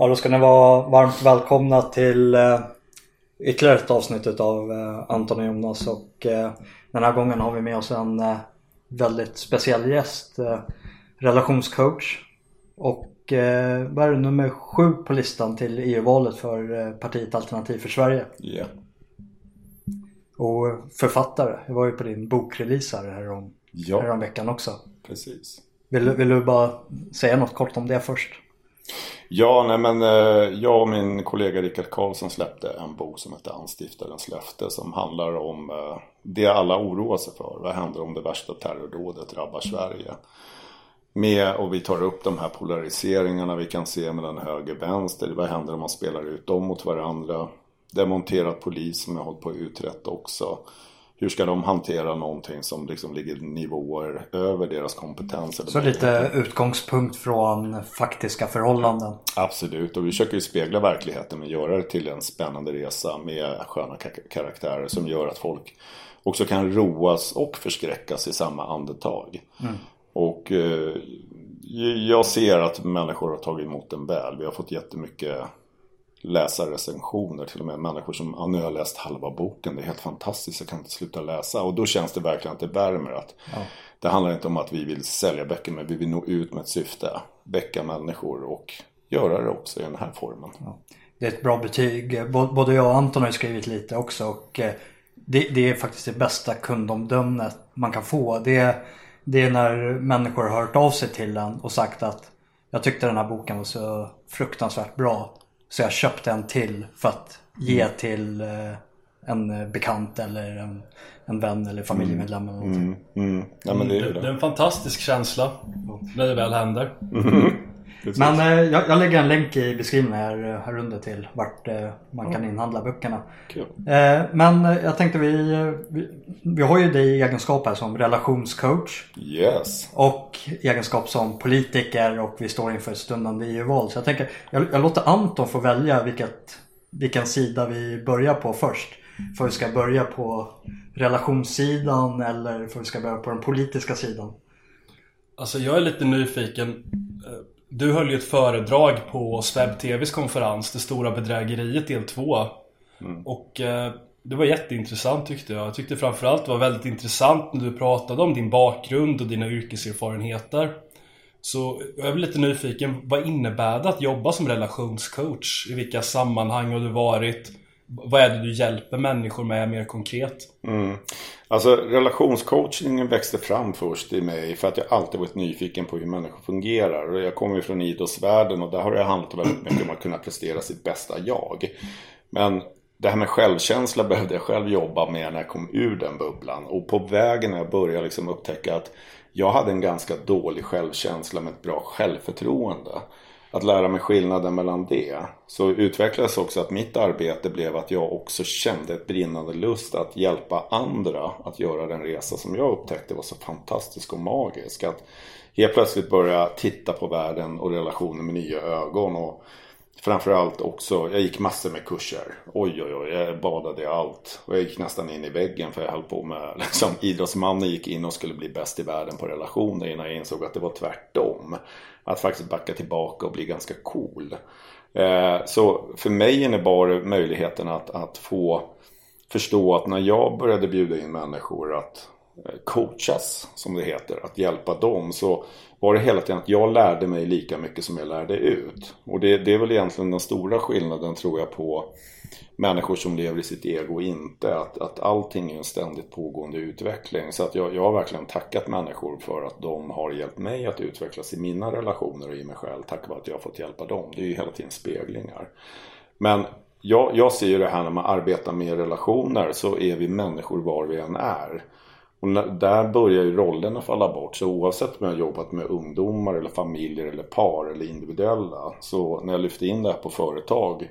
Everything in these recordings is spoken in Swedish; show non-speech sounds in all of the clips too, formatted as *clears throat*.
Ja, då ska ni vara varmt välkomna till eh, ytterligare ett avsnitt av eh, Anton och Jonas och eh, den här gången har vi med oss en väldigt speciell gäst. Relationscoach och vad är det, nummer sju på listan till EU-valet för partiet Alternativ för Sverige. Ja. Och författare. Jag var ju på din bokrelease här härom, Ja, härom veckan också. precis. Vill, vill du bara säga något kort om det först? Ja, nej men eh, jag och min kollega Rickard Karlsson släppte en bok som heter Anstiftarens löfte som handlar om eh, det alla oroar sig för. Vad händer om det värsta terrordådet drabbar Sverige? Med, och vi tar upp de här polariseringarna vi kan se mellan höger och vänster. Vad händer om man spelar ut dem mot varandra? Demonterat polis som jag hållit på att uträtta också. Hur ska de hantera någonting som liksom ligger nivåer över deras kompetens? eller Så lite utgångspunkt från faktiska förhållanden. Absolut, och vi försöker ju spegla verkligheten men göra det till en spännande resa med sköna ka- karaktärer som gör att folk också kan roas och förskräckas i samma andetag. Och eh, jag ser att människor har tagit emot den väl. Vi har fått jättemycket läsarrecensioner till och med. Människor som, ja, nu har jag läst halva boken, det är helt fantastiskt, jag kan inte sluta läsa. Och då känns det verkligen att det värmer. Att Det handlar inte om att vi vill sälja böcker, men vi vill nå ut med ett syfte. Väcka människor och göra det också i den här formen. Det är ett bra betyg. Både jag och Anton har skrivit lite också och eh, det, det är faktiskt det bästa kundomdömet man kan få. Det, är- det är när människor har hört av sig till en och sagt att jag tyckte den här boken var så fruktansvärt bra så jag köpte en till för att ge till eh, en bekant eller en, en vän eller familjemedlem eller någonting. Mm. Ja, men det är Det, det är en fantastisk känsla när det väl händer. Precis. Men eh, jag, jag lägger en länk i beskrivningen här, här under till vart eh, man kan inhandla böckerna. Eh, men eh, jag tänkte vi, eh, vi, vi har ju dig i egenskap här som relationscoach Yes. och egenskap som politiker och vi står inför ett stundande EU-val. Så jag tänker, jag, jag låter Anton få välja vilket, vilken sida vi börjar på först. För vi ska börja på relationssidan eller för vi ska börja på den politiska sidan. Alltså jag är lite nyfiken. Du höll ju ett föredrag på Sveb TVs konferens, Det stora bedrägeriet del 2. Och eh, det var jätteintressant tyckte jag. Jag tyckte framförallt det var väldigt intressant när du pratade om din bakgrund och dina yrkeserfarenheter. Så jag är lite nyfiken, vad innebär det att jobba som relationscoach? I vilka sammanhang har du varit? Vad är det du hjälper människor med mer konkret? Mm. Alltså relationscoachningen växte fram först i mig för att jag alltid varit nyfiken på hur människor fungerar. Och jag kommer ju från idrottsvärlden och där har det handlat väldigt mycket om att kunna prestera sitt bästa jag. Men det här med självkänsla behövde jag själv jobba med när jag kom ur den bubblan. Och på vägen när jag började liksom upptäcka att jag hade en ganska dålig självkänsla med ett bra självförtroende. Att lära mig skillnaden mellan det. Så utvecklades också att mitt arbete blev att jag också kände ett brinnande lust att hjälpa andra att göra den resa som jag upptäckte var så fantastisk och magisk. Att helt plötsligt börja titta på världen och relationer med nya ögon. Och Framförallt också, jag gick massor med kurser. Oj oj oj, jag badade i allt. Och jag gick nästan in i väggen för jag höll på med, *laughs* liksom, idrottsmannen gick in och skulle bli bäst i världen på relationer innan jag insåg att det var tvärtom. Att faktiskt backa tillbaka och bli ganska cool. Eh, så för mig innebar det möjligheten att, att få förstå att när jag började bjuda in människor att eh, coachas, som det heter, att hjälpa dem så var det hela tiden att jag lärde mig lika mycket som jag lärde ut. Och det, det är väl egentligen den stora skillnaden tror jag på människor som lever i sitt ego och inte. Att, att allting är en ständigt pågående utveckling. Så att jag, jag har verkligen tackat människor för att de har hjälpt mig att utvecklas i mina relationer och i mig själv. Tack vare att jag har fått hjälpa dem. Det är ju hela tiden speglingar. Men jag, jag ser ju det här när man arbetar med relationer så är vi människor var vi än är. Och när, där börjar ju rollerna falla bort. Så oavsett om jag har jobbat med ungdomar eller familjer eller par eller individuella. Så när jag lyfte in det här på företag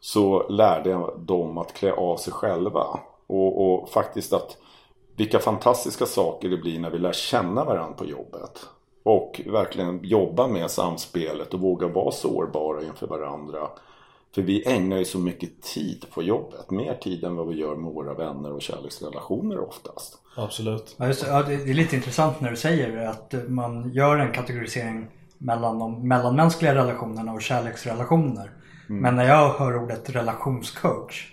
så lärde jag dem att klä av sig själva. Och, och faktiskt att vilka fantastiska saker det blir när vi lär känna varandra på jobbet. Och verkligen jobba med samspelet och våga vara sårbara inför varandra. För vi ägnar ju så mycket tid på jobbet. Mer tid än vad vi gör med våra vänner och kärleksrelationer oftast. Absolut. Ja, just, det. ja, det är lite intressant när du säger att man gör en kategorisering mellan de mellanmänskliga relationerna och kärleksrelationer. Mm. Men när jag hör ordet relationscoach.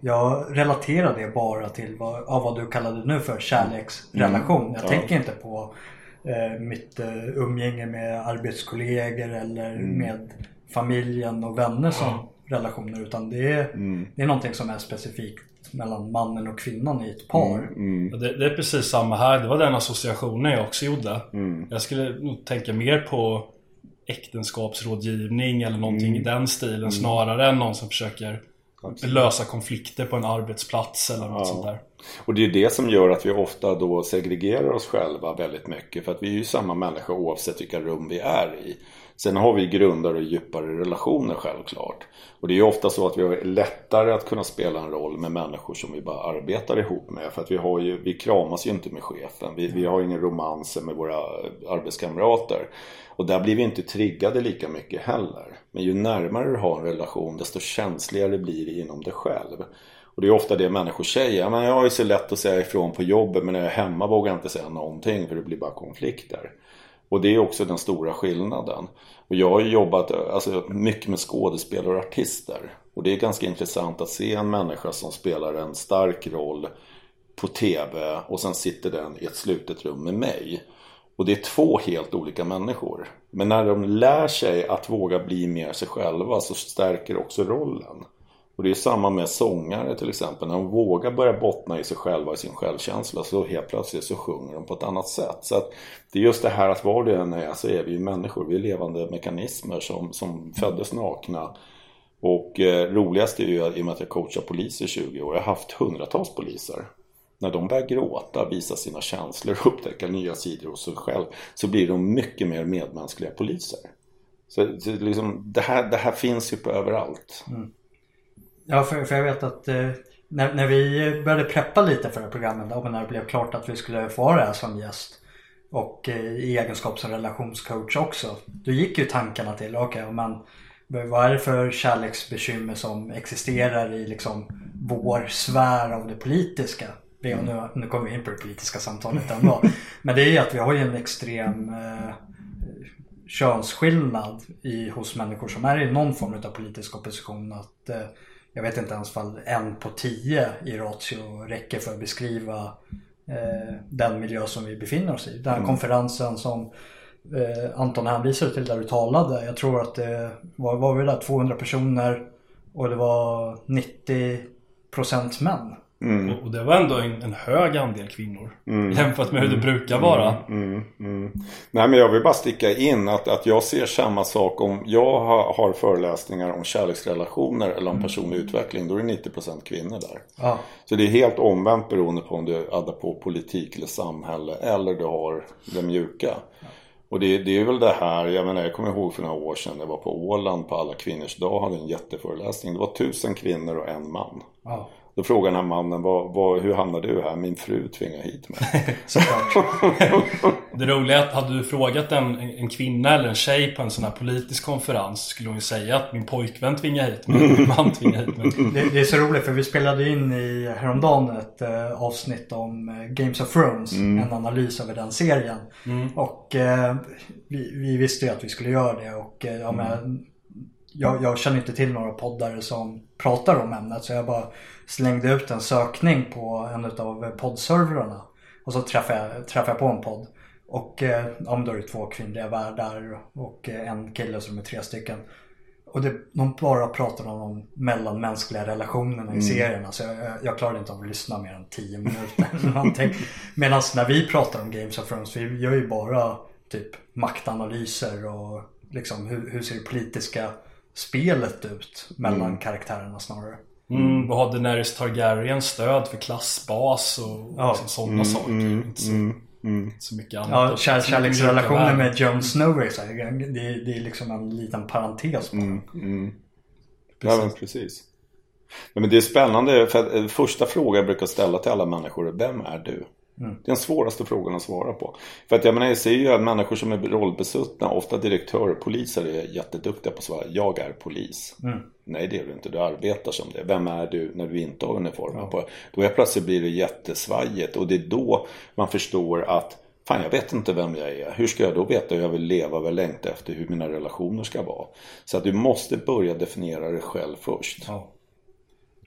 Jag relaterar det bara till vad, ja, vad du kallade nu för kärleksrelation. Mm. Jag Ja. tänker inte på eh, mitt eh, umgänge med arbetskollegor eller Mm. med familjen och vänner som relationer. Utan det är, Mm. det är någonting som är specifikt mellan mannen och kvinnan i ett par. Mm. Och Det, det är precis samma här. Det var den associationen jag också gjorde. Mm. Jag skulle nog tänka mer på äktenskapsrådgivning eller någonting Mm. i den stilen snarare än någon som försöker lösa konflikter på en arbetsplats eller något Ja. sånt där. Och det är det som gör att vi ofta då segregerar oss själva väldigt mycket. För att vi är ju samma människa oavsett vilka rum vi är i. Sen har vi grundare och djupare relationer självklart. Och det är ju ofta så att vi har lättare att kunna spela en roll med människor som vi bara arbetar ihop med. För att vi, har ju, vi kramas ju inte med chefen. Vi, vi har ingen romanser med våra arbetskamrater. Och där blir vi inte triggade lika mycket heller. Men ju närmare du har en relation desto känsligare blir det inom dig själv. Och det är ofta det människor säger. Men jag har ju så lätt att säga ifrån på jobbet men när jag är hemma vågar jag inte säga någonting för det blir bara konflikter. Och det är också den stora skillnaden. Och jag har ju jobbat alltså, mycket med skådespelare och artister. Och det är ganska intressant att se en människa som spelar en stark roll på TV och sen sitter den i ett slutet rum med mig. Och det är två helt olika människor. Men när de lär sig att våga bli mer sig själva så stärker också rollen. Och det är samma med sångare till exempel. När de vågar börja bottna i sig själva, i sin självkänsla så helt plötsligt så sjunger de på ett annat sätt. Så att det är just det här att var det än är så är vi ju människor. Vi är levande mekanismer som, som föddes nakna. Och eh, roligast är ju i och med att jag coachar poliser i 20 år. Jag har haft hundratals poliser. När de börjar gråta, visa sina känslor och *laughs* upptäcka nya sidor hos sig själv så blir de mycket mer medmänskliga poliser. Så, så liksom, det, här, det här finns ju på överallt. Mm. Ja, för, för jag vet att eh, när, när vi började preppa lite för det här programmet och när det blev klart att vi skulle få ha det här som gäst och eh, i egenskap som relationscoach också. Då gick ju tankarna till, okej men vad är det för kärleksbekymmer som existerar i liksom vår sfär av det politiska? Vi, och nu, nu kommer vi in på det politiska samtalet ändå. *laughs* Men det är ju att vi har ju en extrem eh, könsskillnad i, hos människor som är i någon form av politisk opposition. Att, eh, jag vet inte ens fall en på tio i ratio räcker för att beskriva eh, den miljö som vi befinner oss i. Den här konferensen som eh, Anton hänvisade till där du talade. Jag tror att det var, var vi där 200 personer och det var 90% män. Mm. Och- Och det var ändå en, en hög andel kvinnor. Jämfört med hur det brukar vara. Mm, mm. Nej men jag vill bara sticka in att, att jag ser samma sak om jag har, har föreläsningar om kärleksrelationer eller om personlig utveckling. Då är det 90% kvinnor där. Ja. Så det är helt omvänt beroende på om du addar på politik eller samhälle eller du har det mjuka. Och det, det är väl det här, jag menar jag kommer ihåg för några år sedan, jag var på Åland på alla kvinnors dag, hade en jätteföreläsning. Det var tusen kvinnor och en man. ja. Då frågade den här mannen, vad, vad, hur hamnade du här? Min fru tvingade hit mig. *laughs* Såklart. Det roliga är att hade du frågat en, en kvinna eller en tjej på en sån här politisk konferens skulle hon ju säga att min pojkvän tvingar hit mig, min man tvingar hit mig. Det, det är så roligt för vi spelade in i häromdagen ett eh, avsnitt om eh, Games of Thrones. En analys över den serien. Och eh, vi, vi visste ju att vi skulle göra det och eh, ja, men, jag, jag känner inte till några poddare som pratar om ämnet så jag bara slängde ut en sökning på en av poddservrarna. Och så träffade jag, träffade jag på en podd. Och eh, ja, då är det två kvinnliga värdar och eh, en kille som är tre stycken. Och det, de bara pratar om de mellanmänskliga relationerna i serierna. Så jag, jag, jag klarade inte av att lyssna mer än 10 minuter eller någonting. Medan när vi pratar om Games of Thrones, vi gör ju bara typ maktanalyser och liksom hur, hur ser det politiska spelet ut mellan karaktärerna snarare. Mm, vad har Daenerys Targaryen stöd för klassbas och Ja. liksom sådana saker. inte, så, inte så mycket annat. Ja, Och kär, kärleksrelationen med Jon Snow är, så här, det, det är liksom en liten parentes bara. Mm. Ja, men precis. Ja, men det är spännande för att eh, första frågan jag brukar ställa till alla människor är Vem är du? Det är den svåraste frågan att svara på. För att jag menar, jag ser ju att människor som är rollbesuttna, ofta direktörer, poliser är jätteduktiga på att svara Jag är polis. Nej det är du inte, du arbetar som det. Vem är du när du inte har uniformen på? Då är plötsligt blir det jättesvajigt och det är då man förstår att Fan jag vet inte vem jag är. Hur ska jag då veta hur jag vill leva, vad jag längtar efter, hur mina relationer ska vara? Så att du måste börja definiera dig själv först. Ja.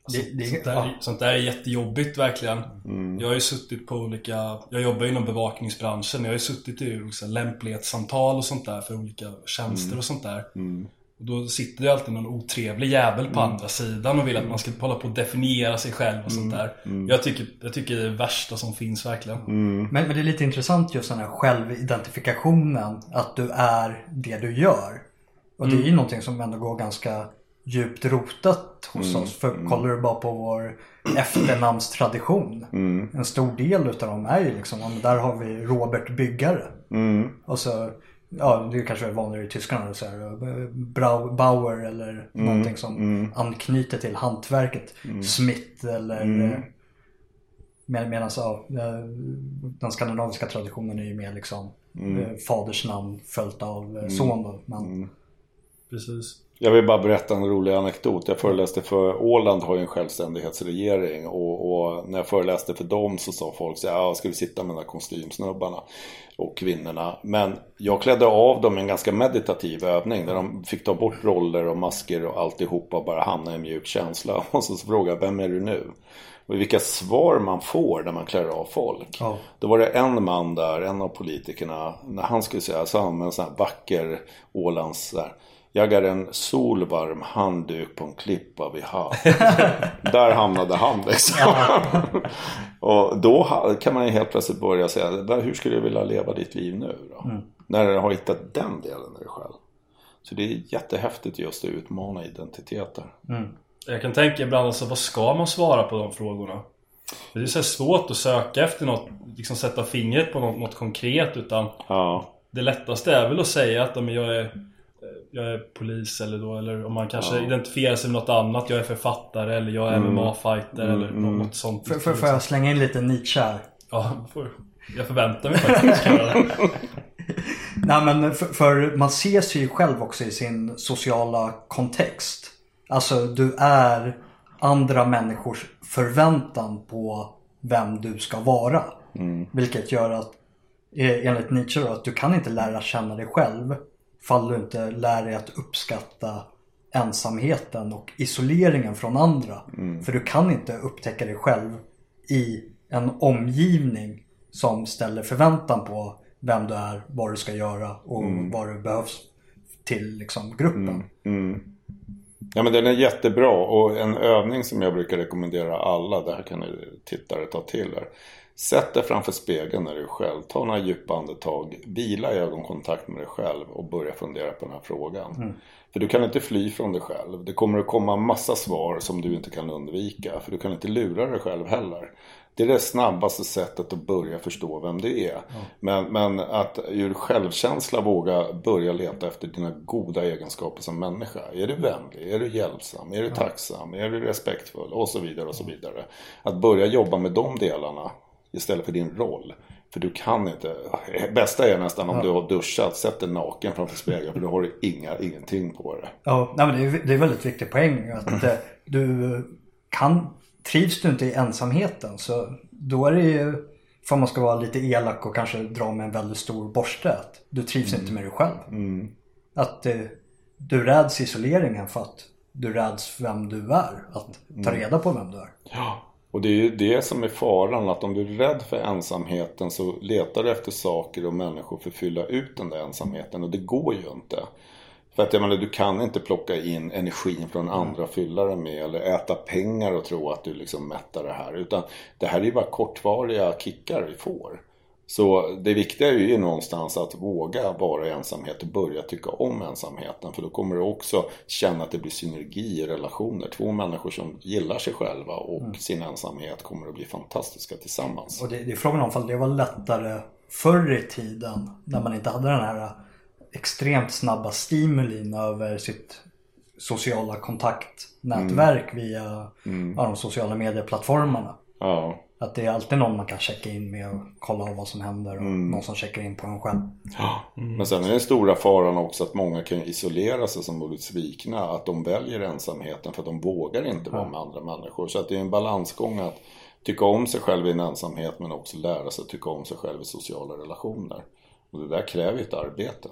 Det- det- sånt, där, ja. sånt där är jättejobbigt verkligen. Mm. Jag har ju suttit på olika, jag jobbar inom bevakningsbranschen. Jag har ju suttit i olika lämplighetssamtal och sånt där för olika tjänster Mm. och sånt där. Och då sitter det alltid någon otrevlig jävel på Mm. andra sidan och vill att man ska hålla på och definiera sig själv och sånt där. Mm. Jag, tycker, jag tycker det är det värsta som finns verkligen. Men, men det är lite intressant just den här självidentifikationen. Att du är det du gör. Och det är ju någonting som ändå går ganska djupt rotat hos oss. För kollar du bara på vår efternamnstradition. En stor del utav dem är ju liksom, där har vi Robert Byggare. Och så, ja det är kanske är vanligare i Tyskland. Så här, Bauer eller någonting som anknyter till hantverket. Smith eller eh, Med, Medan ja, eh, den skandinaviska traditionen är ju mer liksom eh, faders namn följt av eh, son. Då. Men, Precis. Jag vill bara berätta en rolig anekdot. Jag föreläste för Åland har ju en självständighetsregering och, och när jag föreläste för dem så sa folk så här, ja, ska vi sitta med de där kostymsnubbarna och kvinnorna. Men jag klädde av dem en ganska meditativ övning där de fick ta bort roller och masker och alltihopa och bara hamna i en mjuk känsla. *laughs* Och så frågade jag, vem är du nu? Och vilka svar man får när man klär av folk. Ja. Då var det en man där, en av politikerna, när han skulle säga så han med en sån här vacker Ålands så här, Jag är en solvarm handduk på en klippa vid havet. *laughs* där hamnade han liksom. *laughs* och då kan man ju helt plötsligt börja säga, "Va, hur skulle du vilja leva ditt liv nu då? När du har hittat den delen i dig själv. Så det är jättehäftigt just att utmana identiteter. Jag kan tänka ibland alltså, vad ska man svara på de frågorna? Det är så svårt att söka efter något, liksom sätta fingret på något, något konkret utan Ja, Det lättaste är väl att säga att jag är jag är polis eller då, eller om man kanske identifierar sig med något annat. Jag är författare eller jag är MMA-fighter eller något sånt. för, för, får jag slänga in lite Nietzsche här? Ja, får, jag förväntar mig faktiskt att. *laughs* Nej men för, för man ser sig ju själv också i sin sociala kontext. Alltså du är andra människors förväntan på vem du ska vara. Vilket gör att eh, enligt Nietzsche då, att du kan inte lära känna dig själv fall du inte lär dig att uppskatta ensamheten och isoleringen från andra. För du kan inte upptäcka dig själv i en omgivning som ställer förväntan på vem du är, vad du ska göra och vad du behövs till liksom, gruppen. Ja men den är jättebra och en övning som jag brukar rekommendera alla, det här kan ni tittare ta till er. Sätt dig framför spegeln när du är själv, ta några djupa andetag, vila i ögonkontakt med dig själv och börja fundera på den här frågan. För du kan inte fly från dig själv. Det kommer att komma massa svar som du inte kan undvika. För du kan inte lura dig själv heller. Det är det snabbaste sättet att börja förstå vem du är. Men, men att ur självkänsla våga börja leta efter dina goda egenskaper som människa. Är du vänlig? Är du hjälpsam? Är du tacksam? Är du respektfull? Och så vidare och så vidare. Att börja jobba med de delarna istället för din roll. För du kan inte. *laughs* Bästa är nästan om du har duschat, sätt dig naken framför spegeln. För då har du inga, ingenting på det. Ja, nej, men det, är, det är väldigt viktig poäng. Att eh, du kan, trivs du inte i ensamheten så då är det ju, för man ska vara lite elak och kanske dra med en väldigt stor borste, att du trivs inte med dig själv. Att eh, du räds isoleringen för att du räds vem du är. Att ta reda på vem du är. Och det är ju det som är faran, att om du är rädd för ensamheten så letar du efter saker och människor för att fylla ut den där ensamheten och det går ju inte. För att jag menar, du kan inte plocka in energin från andra och fylla den med eller äta pengar och tro att du liksom mättar det här. Utan det här är ju bara kortvariga kickar vi får. Så det viktiga är ju någonstans att våga vara i ensamhet och börja tycka om ensamheten. För då kommer du också känna att det blir synergi i relationer. Två människor som gillar sig själva och sin ensamhet kommer att bli fantastiska tillsammans. Och det, det är frågan om det var lättare förr i tiden när man inte hade den här extremt snabba stimulin över sitt sociala kontaktnätverk via ja, de sociala medieplattformarna. Ja. Att det är alltid någon man kan checka in med och kolla av vad som händer och någon som checkar in på en själv. Men sen är den stora faran också att många kan isolera sig som blivit svikna. Att de väljer ensamheten för att de vågar inte vara med andra människor. Så att det är en balansgång att tycka om sig själv i en ensamhet men också lära sig att tycka om sig själv i sociala relationer. Och det där kräver ett arbete.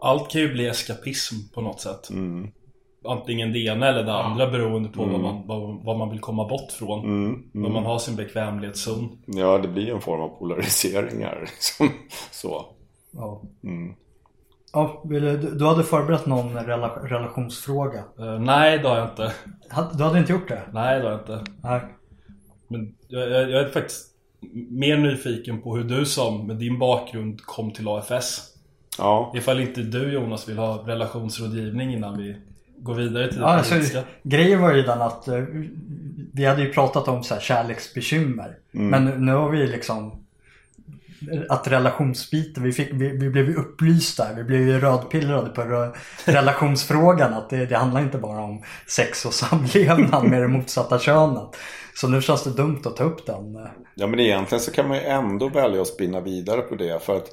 Allt kan ju bli eskapism på något sätt. Mm. Antingen det ena eller det andra beroende på vad, man, vad, vad man vill komma bort från. Mm. Vad man har sin bekvämlighetszon. Ja, det blir en form av polariseringar. *laughs* Liksom. Så. Ja. Mm. Ja, du, du hade förberett någon rela, relationsfråga. Eh, nej, det har jag inte. Du hade inte gjort det? Nej, det har jag inte. Nej. Men jag, jag, jag är faktiskt mer nyfiken på hur du som med din bakgrund kom till AFS. Ja, Ifall inte du Jonas vill ha relationsrådgivning innan vi går vidare till det Ja, alltså, grejen var ju den att eh, vi hade ju pratat om så här kärleksbekymmer. Mm. Men nu, har vi liksom att relationsbiten, vi, fick, vi, vi blev ju upplysta, vi blev ju rödpillrade på re- *laughs* relationsfrågan. Att det, det handlar inte bara om sex och samlevnad med det motsatta könet. Så nu känns det dumt att ta upp den. Ja men egentligen så kan man ju ändå välja att spinna vidare på det för att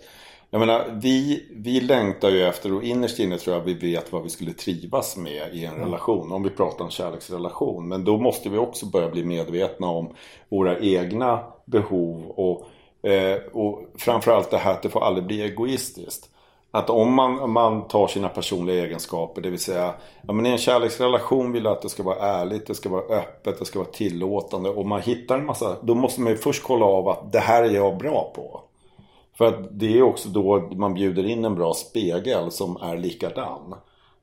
jag menar, vi, vi längtar ju efter och innerst inne tror jag vi vet vad vi skulle trivas med i en relation. Om vi pratar om kärleksrelation. Men då måste vi också börja bli medvetna om våra egna behov och, eh, och framförallt det här att det får aldrig bli egoistiskt. Att om man, man tar sina personliga egenskaper, det vill säga ja, men i en kärleksrelation vill jag att det ska vara ärligt, det ska vara öppet, det ska vara tillåtande. Och man hittar en massa, då måste man ju först kolla av att det här är jag bra på. För att det är också då man bjuder in en bra spegel som är likadan.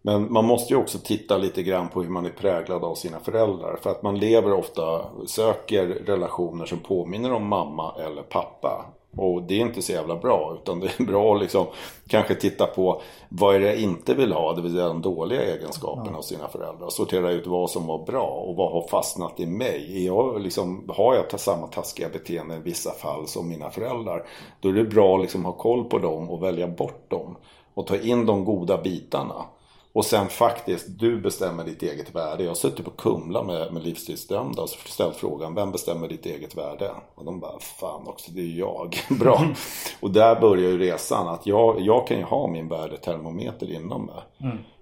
Men man måste ju också titta lite grann på hur man är präglad av sina föräldrar. För att man lever ofta, söker relationer som påminner om mamma eller pappa. Och det är inte så jävla bra. Utan det är bra att liksom kanske titta på vad är det jag inte vill ha. Det vill säga de dåliga egenskaperna hos sina föräldrar. Sortera ut vad som var bra och vad har fastnat i mig. Jag liksom, har jag samma taskiga beteende i vissa fall som mina föräldrar. Då är det bra att liksom ha koll på dem och välja bort dem. Och ta in de goda bitarna. Och sen faktiskt, du bestämmer ditt eget värde. Jag har suttit på Kumla med, med livstidsdömda och ställt frågan, vem bestämmer ditt eget värde? Och de bara, fan också, det är jag. *laughs* Bra. Och där börjar ju resan, att jag, jag kan ju ha min värdetermometer inom mig.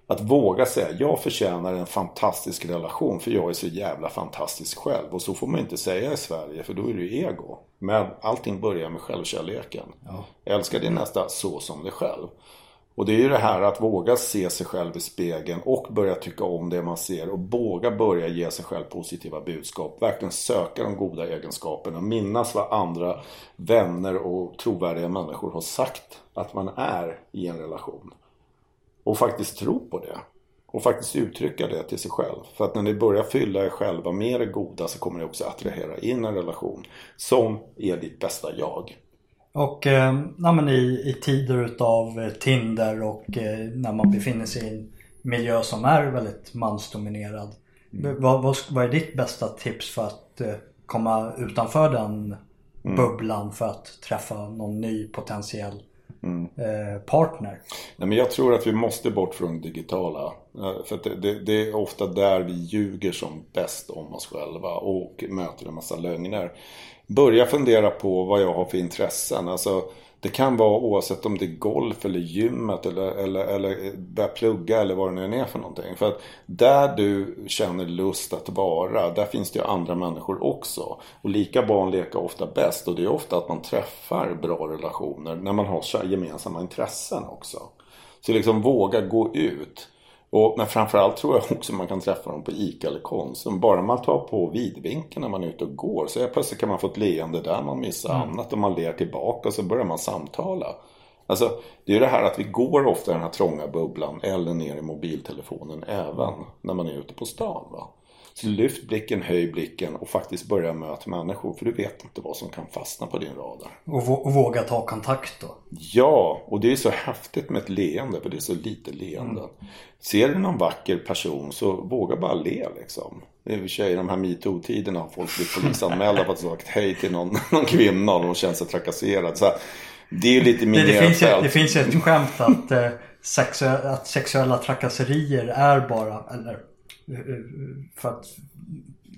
Att våga säga, jag förtjänar en fantastisk relation för jag är så jävla fantastisk själv. Och så får man inte säga i Sverige för då är det ju ego. Men allting börjar med självkärleken. Älska din nästa så som dig själv. Och det är ju det här att våga se sig själv i spegeln och börja tycka om det man ser och våga börja ge sig själv positiva budskap. Verkligen söka de goda egenskaperna. Minnas vad andra vänner och trovärdiga människor har sagt att man är i en relation. Och faktiskt tro på det. Och faktiskt uttrycka det till sig själv. För att när ni börjar fylla er själva med det goda så kommer ni också attrahera in en relation som är ditt bästa jag. Och eh, ja, men i, i tider utav eh, Tinder och eh, när man befinner sig i en miljö som är väldigt mansdominerad. Vad, vad, vad är ditt bästa tips för att komma utanför den bubblan för att träffa någon ny potentiell eh, partner? Nej, men jag tror att vi måste bort från det digitala. Eh, för att det, det, det är ofta där vi ljuger som bäst om oss själva och möter en massa lögner. Börja fundera på vad jag har för intressen. Alltså, det kan vara oavsett om det är golf eller gymmet eller, eller, eller börja plugga eller vad det nu är för någonting. För att där du känner lust att vara, där finns det ju andra människor också. Och lika barn lekar ofta bäst och det är ofta att man träffar bra relationer när man har så här gemensamma intressen också. Så liksom våga gå ut. Och, men framförallt tror jag också man kan träffa dem på ICA eller Konsum. Bara man tar på vidvinkeln när man är ute och går så är plötsligt kan man få ett leende där man missar annat och man ler tillbaka och så börjar man samtala. Alltså det är ju det här att vi går ofta i den här trånga bubblan eller ner i mobiltelefonen även när man är ute på stan. Va? Lyft blicken, höj blicken och faktiskt börja möta människor för du vet inte vad som kan fastna på din radar. Och, och våga ta kontakt då? Ja, och det är så häftigt med ett leende för det är så lite leenden. Ser du någon vacker person så våga bara le liksom. I och för sig i de här metoo-tiderna har folk blivit polisanmälda för att ha sagt hej till någon, *laughs* någon kvinna och de känner sig trakasserad. Så här, det är ju lite Det, det, finns minifält. det finns ett skämt att, eh, sexu- att sexuella trakasserier är bara, eller för att,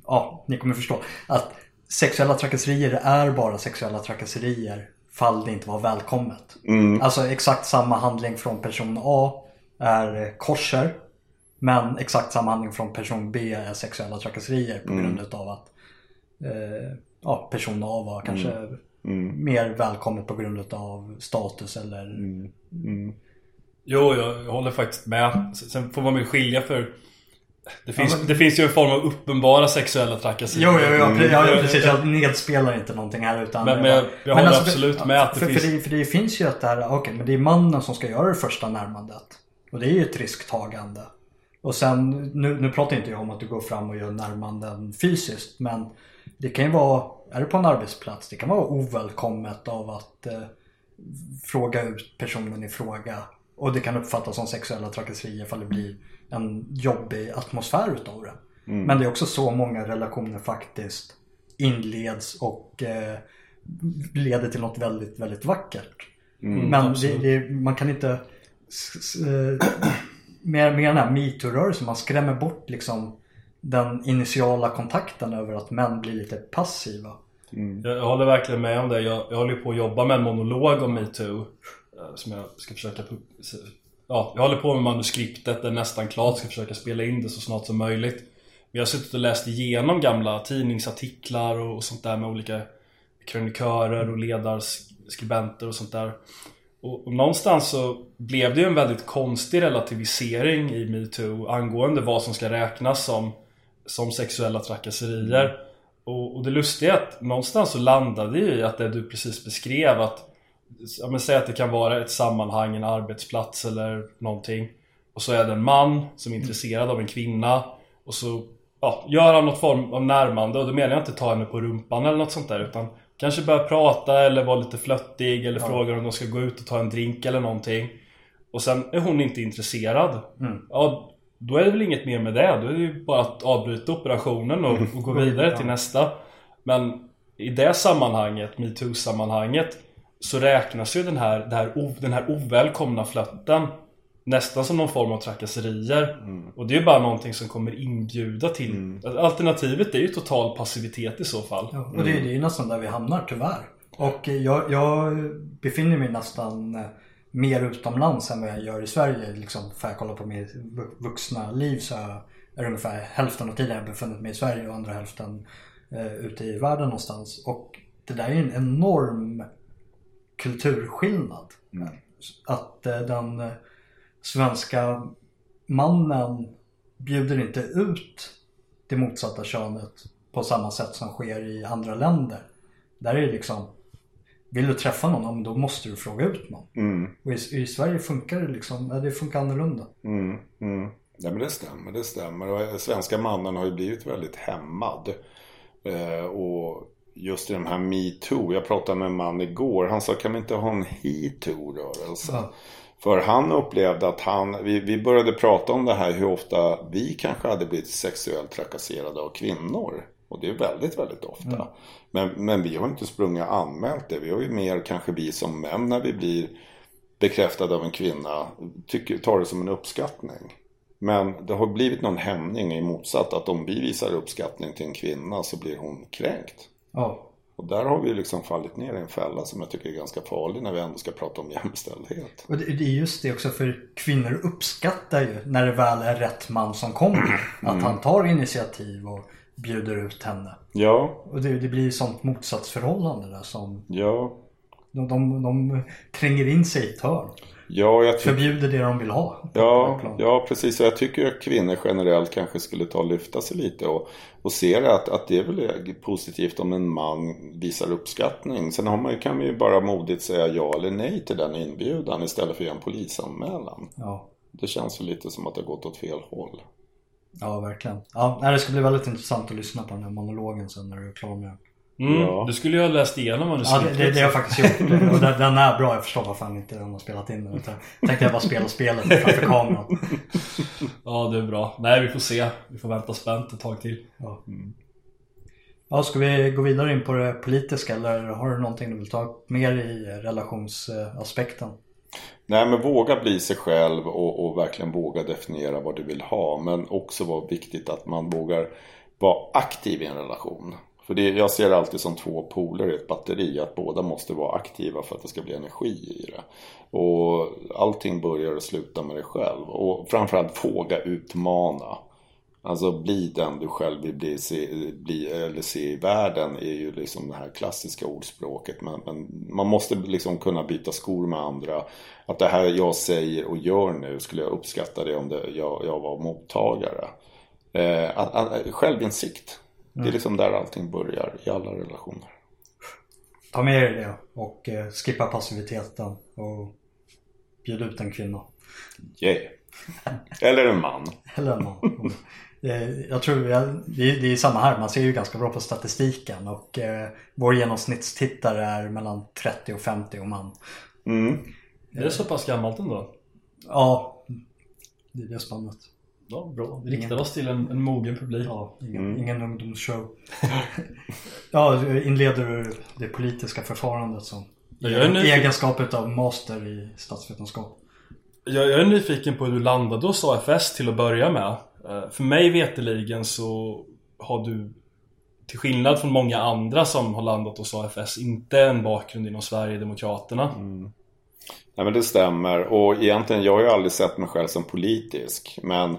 ja ni kommer förstå. Att sexuella trakasserier är bara sexuella trakasserier fall det inte var välkommet. Alltså exakt samma handling från person A är korser. Men exakt samma handling från person B är sexuella trakasserier på grund utav att eh, ja, person A var kanske Mm. mer välkommet på grund av status eller Mm. Jo, jag, jag håller faktiskt med. Sen får man väl skilja för det finns, Ja, men- det finns ju en form av uppenbara sexuella trakasserier. Jo, jo, jo, Mm. ja, precis. Jag nedspelar inte någonting här utan Men- men jag- jag håller absolut med att det för, finns- för, det, för det finns ju att det här, okej men det är mannen som ska göra det första närmandet. Och det är ju ett risktagande. Och sen, nu, nu pratar inte jag om att du går fram och gör närmanden fysiskt men det kan ju vara, är det på en arbetsplats, det kan vara ovälkommet av att eh, fråga ut personen i fråga. Och det kan uppfattas som sexuella trakasserier ifall det blir en jobbig atmosfär utav det. Men det är också så många relationer faktiskt inleds och eh, leder till något väldigt, väldigt vackert. Men det, det, man kan inte s- eh, med, med den här metoo-rörelsen, man skrämmer bort liksom den initiala kontakten över att män blir lite passiva. Jag, jag håller verkligen med om det. Jag, jag håller på att jobba med en monolog om metoo. eh, Som jag ska försöka... Ja, jag håller på med manuskriptet, det är nästan klart. Ska försöka spela in det så snart som möjligt. Men jag har suttit och läst igenom gamla tidningsartiklar och, och sånt där med olika krönikörer och ledarskribenter och sånt där. Och, och någonstans så blev det ju en väldigt konstig relativisering i metoo angående vad som ska räknas som, som sexuella trakasserier. Och, och det lustiga är att någonstans så landade det ju i att det du precis beskrev att ja, men Säg att det kan vara ett sammanhang, en arbetsplats eller någonting. Och så är det en man som är intresserad av en kvinna. Och så ja, gör han något form av närmande och då menar jag inte ta henne på rumpan eller något sånt där utan Kanske börja prata eller vara lite flöttig eller frågar om de ska gå ut och ta en drink eller någonting. Och sen är hon inte intresserad. Mm. Ja, då är det väl inget mer med det. Då är det ju bara att avbryta operationen och, och gå *laughs* vidare till nästa. Men i det sammanhanget, metoo-sammanhanget, så räknas ju den här, det här, den här ovälkomna flötten nästan som någon form av trakasserier. Och det är ju bara någonting som kommer inbjuda till... Alternativet är ju total passivitet i så fall. Ja, och det, det är ju nästan där vi hamnar tyvärr. Och eh, jag, jag befinner mig nästan eh, mer utomlands än vad jag gör i Sverige. Liksom, för jag kollar på mitt vu- vuxna liv så är det ungefär hälften av tiden jag befunnit mig i Sverige och andra hälften eh, ute i världen någonstans. Och det där är ju en enorm kulturskillnad. Att eh, den eh, svenska mannen bjuder inte ut det motsatta könet på samma sätt som sker i andra länder. Där är det liksom Vill du träffa någon, då måste du fråga ut någon. Mm, Och i, i Sverige funkar det liksom, det funkar annorlunda. mm, mm. Ja, men det stämmer, det stämmer. Och svenska mannen har ju blivit väldigt hämmad. Eh, och just i de här metoo. Jag pratade med en man igår. Han sa, kan vi inte ha en he-too-rörelse? Ja. För han upplevde att han, vi, vi började prata om det här hur ofta vi kanske hade blivit sexuellt trakasserade av kvinnor. Och det är väldigt, väldigt ofta. Men, men vi har inte sprungit och anmält det. Vi har ju mer kanske vi som män när vi blir bekräftade av en kvinna tycker, tar det som en uppskattning. Men det har blivit någon hämning i motsatt att om vi visar uppskattning till en kvinna så blir hon kränkt. Ja. Och där har vi liksom fallit ner i en fälla som jag tycker är ganska farlig när vi ändå ska prata om jämställdhet. Och det, är just det också för kvinnor uppskattar ju när det väl är rätt man som kommer. *clears throat* Att han tar initiativ och bjuder ut henne. Ja, Och det, det blir ju sånt motsatsförhållande där som ja, de, de, de tränger in sig i ett hörn. Ja, jag Förbjuder det de vill ha. Ja, ja precis. Och Jag tycker att kvinnor generellt kanske skulle ta och lyfta sig lite och, och se det att, att det är väl positivt om en man visar uppskattning. Sen har man, kan man ju bara modigt säga ja eller nej till den inbjudan istället för att göra en polisanmälan. Ja, Det känns ju lite som att det har gått åt fel håll. ja verkligen. Ja, det ska bli väldigt intressant att lyssna på den här monologen sen när du är klar med den. Mm, Ja. Du skulle ju ha läst igenom Ja, manuskriptet. det, det, det har jag faktiskt gjort. *laughs* Och den, den är bra. Jag förstår varför han inte den har spelat in den. Utan tänkte jag bara spela spelet framför kameran. *laughs* Ja, det är bra. Nej, vi får se. Vi får vänta spänt ett tag till. Ja. Ja, ska vi gå vidare in på det politiska eller har du någonting du vill ta upp mer i relationsaspekten? Nej men våga bli sig själv och, och verkligen våga definiera vad du vill ha. Men också vara viktigt att man vågar vara aktiv i en relation. För det, jag ser det alltid som två poler i ett batteri. Att båda måste vara aktiva för att det ska bli energi i det. Och allting börjar och slutar med dig själv. Och framförallt våga utmana. Alltså bli den du själv vill bli, se, bli, eller se i världen är ju liksom det här klassiska ordspråket. Men, men, man måste liksom kunna byta skor med andra. Att det här jag säger och gör nu skulle jag uppskatta det om det, jag, jag var mottagare. Eh, att, att, självinsikt. Det är mm. liksom där allting börjar i alla relationer. Ta med er det och eh, skippa passiviteten och bjud ut en kvinna. Yeah. Eller en man. *laughs* Eller en man. Jag tror det är samma här. Man ser ju ganska bra på statistiken och eh, vår genomsnittstittare är mellan 30 och 50 och man. Mm. Är det så pass gammalt ändå? Ja, det är det spannet. Ja, bra. Vi riktar oss till en, en mogen publik. Ja, ingen, mm. ingen ungdomsshow. *laughs* ja, inleder du det politiska förfarandet som i egenskap av master i statsvetenskap? Jag, jag är nyfiken på hur du landade hos AFS till att börja med. Eh, för mig veteligen så har du till skillnad från många andra som har landat hos AFS inte en bakgrund inom Sverigedemokraterna. Mm. Nej men det stämmer och egentligen jag har ju aldrig sett mig själv som politisk men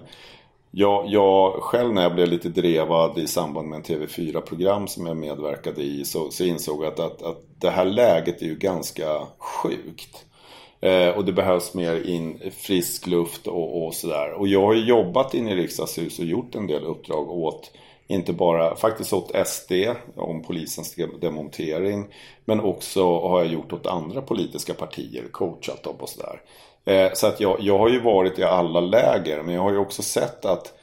jag, jag själv när jag blev lite drevad i samband med en TV4-program som jag medverkade i så, så insåg jag att, att, att det här läget är ju ganska sjukt. Eh, och det behövs mer in, frisk luft och, och sådär. Och jag har ju jobbat inne i riksdagshuset och gjort en del uppdrag åt inte bara faktiskt åt SD om polisens demontering. Men också har jag gjort åt andra politiska partier, coachat dem och sådär. Eh, så att jag, jag har ju varit i alla läger men jag har ju också sett att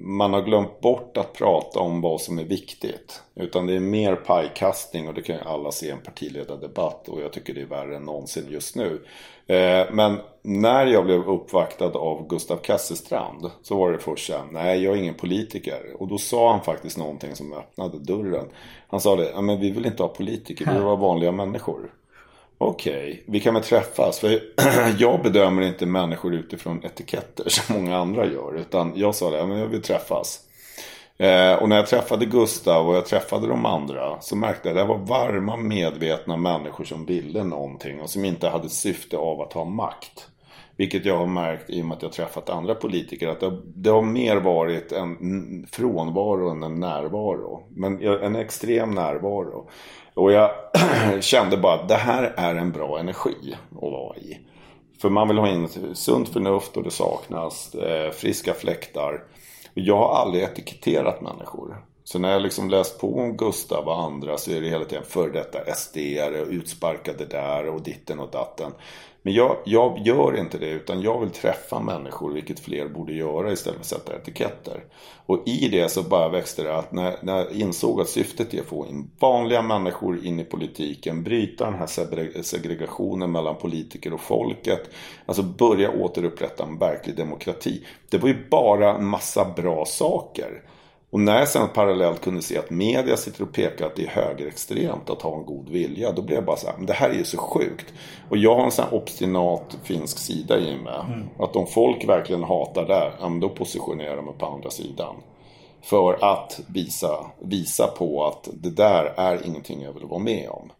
man har glömt bort att prata om vad som är viktigt. Utan det är mer pajkastning och det kan ju alla se i en partiledardebatt och jag tycker det är värre än någonsin just nu. Eh, men när jag blev uppvaktad av Gustav Kasselstrand så var det först såhär, nej jag är ingen politiker. Och då sa han faktiskt någonting som öppnade dörren. Han sa det, ja men vi vill inte ha politiker, vi vill vara vanliga människor. Okej, okay, vi kan väl träffas. För *clears throat* jag bedömer inte människor utifrån etiketter som många andra gör. Utan jag sa det, men jag vill träffas. Eh, och när jag träffade Gustav och jag träffade de andra så märkte jag att det var varma medvetna människor som ville någonting och som inte hade syfte av att ha makt. Vilket jag har märkt i och med att jag träffat andra politiker att det, det har mer varit en frånvaro än en närvaro. Men en extrem närvaro. Och jag *clears throat* kände bara att det här är en bra energi att vara i. För man vill ha in sunt förnuft och det saknas eh, friska fläktar. Jag har aldrig etiketterat människor. Så när jag liksom läst på om Gustav och andra så är det hela tiden före detta SD-are och utsparkade där och ditten och datten. Men jag, jag gör inte det utan jag vill träffa människor, vilket fler borde göra istället för att sätta etiketter. Och i det så bara växte det att när, när jag insåg att syftet är att få in vanliga människor in i politiken, bryta den här segregationen mellan politiker och folket, alltså börja återupprätta en verklig demokrati. Det var ju bara en massa bra saker. Och när jag sen parallellt kunde se att media sitter och pekar att det är högerextremt att ha en god vilja. Då blev jag bara så här, men det här är ju så sjukt. Och jag har en sån här obstinat finsk sida i mig. Mm. Att om folk verkligen hatar där, ja, då positionerar de mig på andra sidan. För att visa, visa på att det där är ingenting jag vill vara med om.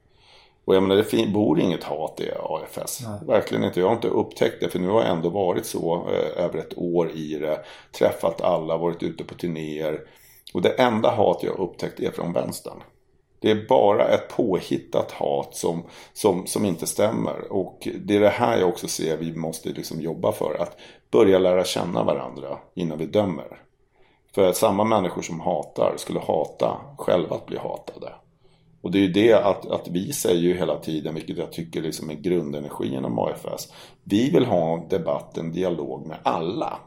Och jag menar, det bor inget hat i AFS. Nej. Verkligen inte. Jag har inte upptäckt det. För nu har jag ändå varit så eh, över ett år i det. Träffat alla, varit ute på turnéer. Och det enda hat jag upptäckt är från vänstern. Det är bara ett påhittat hat som, som, som inte stämmer. Och det är det här jag också ser vi måste liksom jobba för. Att börja lära känna varandra innan vi dömer. För att samma människor som hatar skulle hata själva att bli hatade. Och det är ju det att, att vi säger ju hela tiden, vilket jag tycker liksom är grundenergin inom AFS. Vi vill ha debatt, en dialog med alla.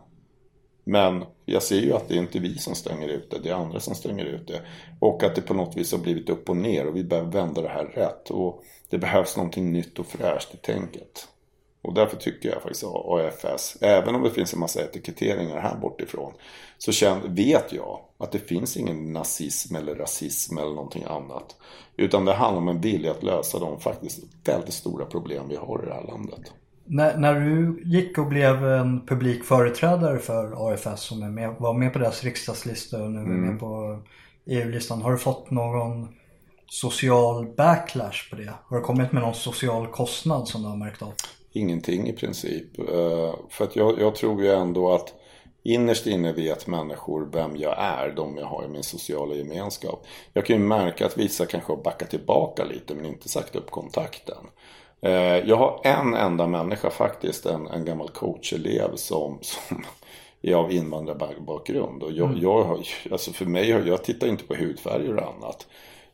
Men jag ser ju att det är inte vi som stänger ute, det är andra som stänger ute. Och att det på något vis har blivit upp och ner och vi behöver vända det här rätt. Och det behövs någonting nytt och fräscht i tänket. Och därför tycker jag faktiskt att AFS, även om det finns en massa etiketteringar här bortifrån, så vet jag att det finns ingen nazism eller rasism eller någonting annat. Utan det handlar om en vilja att lösa de faktiskt väldigt stora problem vi har i det här landet. När, när du gick och blev en publik företrädare för AFS som är med, var med på deras riksdagslista och nu är mm. med på EU-listan. Har du fått någon social backlash på det? Har du kommit med någon social kostnad som du har märkt av? Ingenting i princip. Uh, för att jag, jag tror ju ändå att Innerst inne vet människor vem jag är, de jag har i min sociala gemenskap. Jag kan ju märka att vissa kanske har backat tillbaka lite men inte sagt upp kontakten. Eh, jag har en enda människa faktiskt, en, en gammal coachelev som, som *laughs* är av invandrarbakgrund. Och jag, mm. jag, alltså för mig, jag tittar inte på hudfärger och annat.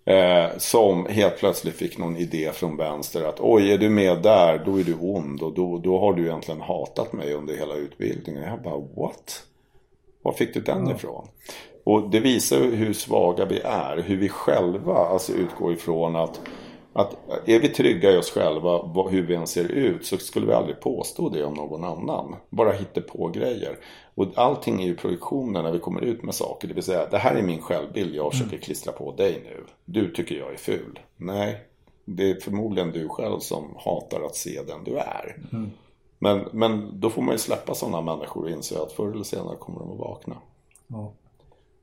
Eh, som helt plötsligt fick någon idé från vänster att oj, är du med där, då är du ond och då, då har du egentligen hatat mig under hela utbildningen. Jag bara, what? Var fick du den mm. ifrån? Och det visar hur svaga vi är, hur vi själva alltså utgår ifrån att att är vi trygga i oss själva, hur vi än ser ut, så skulle vi aldrig påstå det om någon annan. Bara hitta på grejer. Och allting är ju projektioner när vi kommer ut med saker. Det vill säga, det här är min självbild jag försöker mm. klistra på dig nu. Du tycker jag är ful. Nej, det är förmodligen du själv som hatar att se den du är. Mm. Men, men då får man ju släppa sådana människor och inse att förr eller senare kommer de att vakna. Ja.